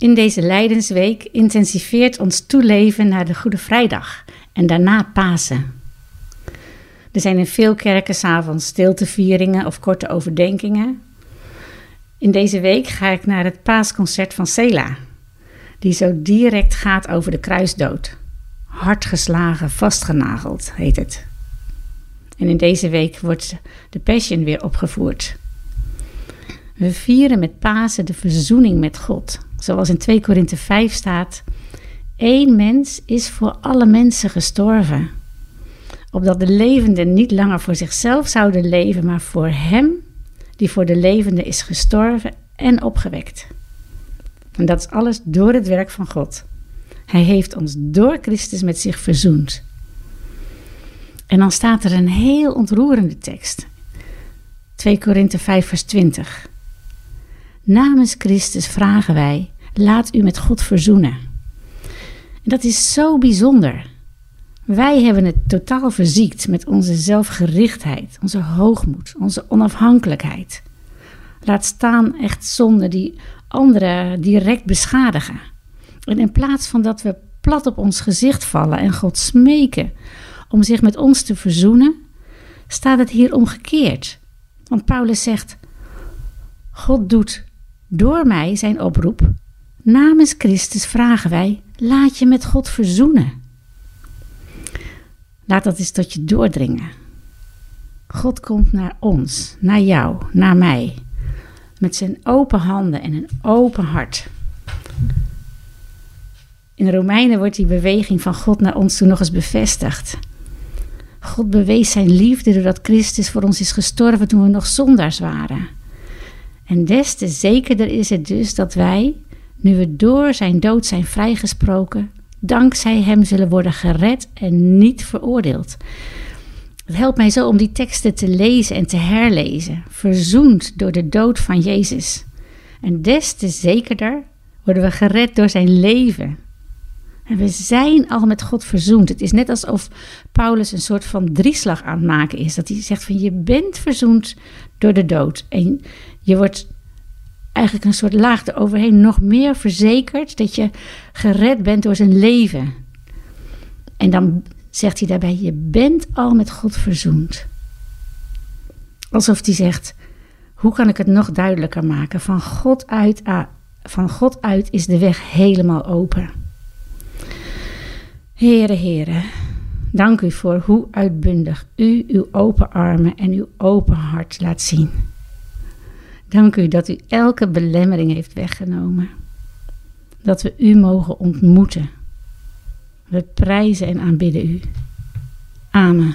In deze Lijdensweek intensiveert ons toeleven naar de Goede Vrijdag en daarna Pasen. Er zijn in veel kerken s'avonds stiltevieringen of korte overdenkingen. In deze week ga ik naar het paasconcert van Sela, die zo direct gaat over de kruisdood. Hard geslagen, vastgenageld heet het. En in deze week wordt de Passion weer opgevoerd. We vieren met Pasen de verzoening met God. Zoals in 2 Korinthe 5 staat: Eén mens is voor alle mensen gestorven. Opdat de levenden niet langer voor zichzelf zouden leven, maar voor Hem die voor de levenden is gestorven en opgewekt. En dat is alles door het werk van God. Hij heeft ons door Christus met zich verzoend. En dan staat er een heel ontroerende tekst. 2 Korinthe 5 vers 20. Namens Christus vragen wij, laat u met God verzoenen. En dat is zo bijzonder. Wij hebben het totaal verziekt met onze zelfgerichtheid, onze hoogmoed, onze onafhankelijkheid. Laat staan echt zonden die anderen direct beschadigen. En in plaats van dat we plat op ons gezicht vallen en God smeken om zich met ons te verzoenen, staat het hier omgekeerd. Want Paulus zegt: God doet door mij zijn oproep. Namens Christus vragen wij: laat je met God verzoenen. Laat dat eens tot je doordringen. God komt naar ons, naar jou, naar mij, met zijn open handen en een open hart. In Romeinen wordt die beweging van God naar ons toen nog eens bevestigd. God bewees zijn liefde doordat Christus voor ons is gestorven toen we nog zondaars waren. En des te zekerder is het dus dat wij, nu we door zijn dood zijn vrijgesproken, dankzij hem zullen worden gered en niet veroordeeld. Het helpt mij zo om die teksten te lezen en te herlezen, verzoend door de dood van Jezus. En des te zekerder worden we gered door zijn leven. En we zijn al met God verzoend. Het is net alsof Paulus een soort van drieslag aan het maken is. Dat hij zegt van je bent verzoend door de dood. En je wordt eigenlijk een soort laag eroverheen nog meer verzekerd dat je gered bent door zijn leven. En dan zegt hij daarbij: Je bent al met God verzoend. Alsof hij zegt: Hoe kan ik het nog duidelijker maken? Van God uit, van God uit is de weg helemaal open. Heren, heren, dank u voor hoe uitbundig u uw open armen en uw open hart laat zien. Dank u dat u elke belemmering heeft weggenomen. Dat we u mogen ontmoeten. We prijzen en aanbidden u. Amen.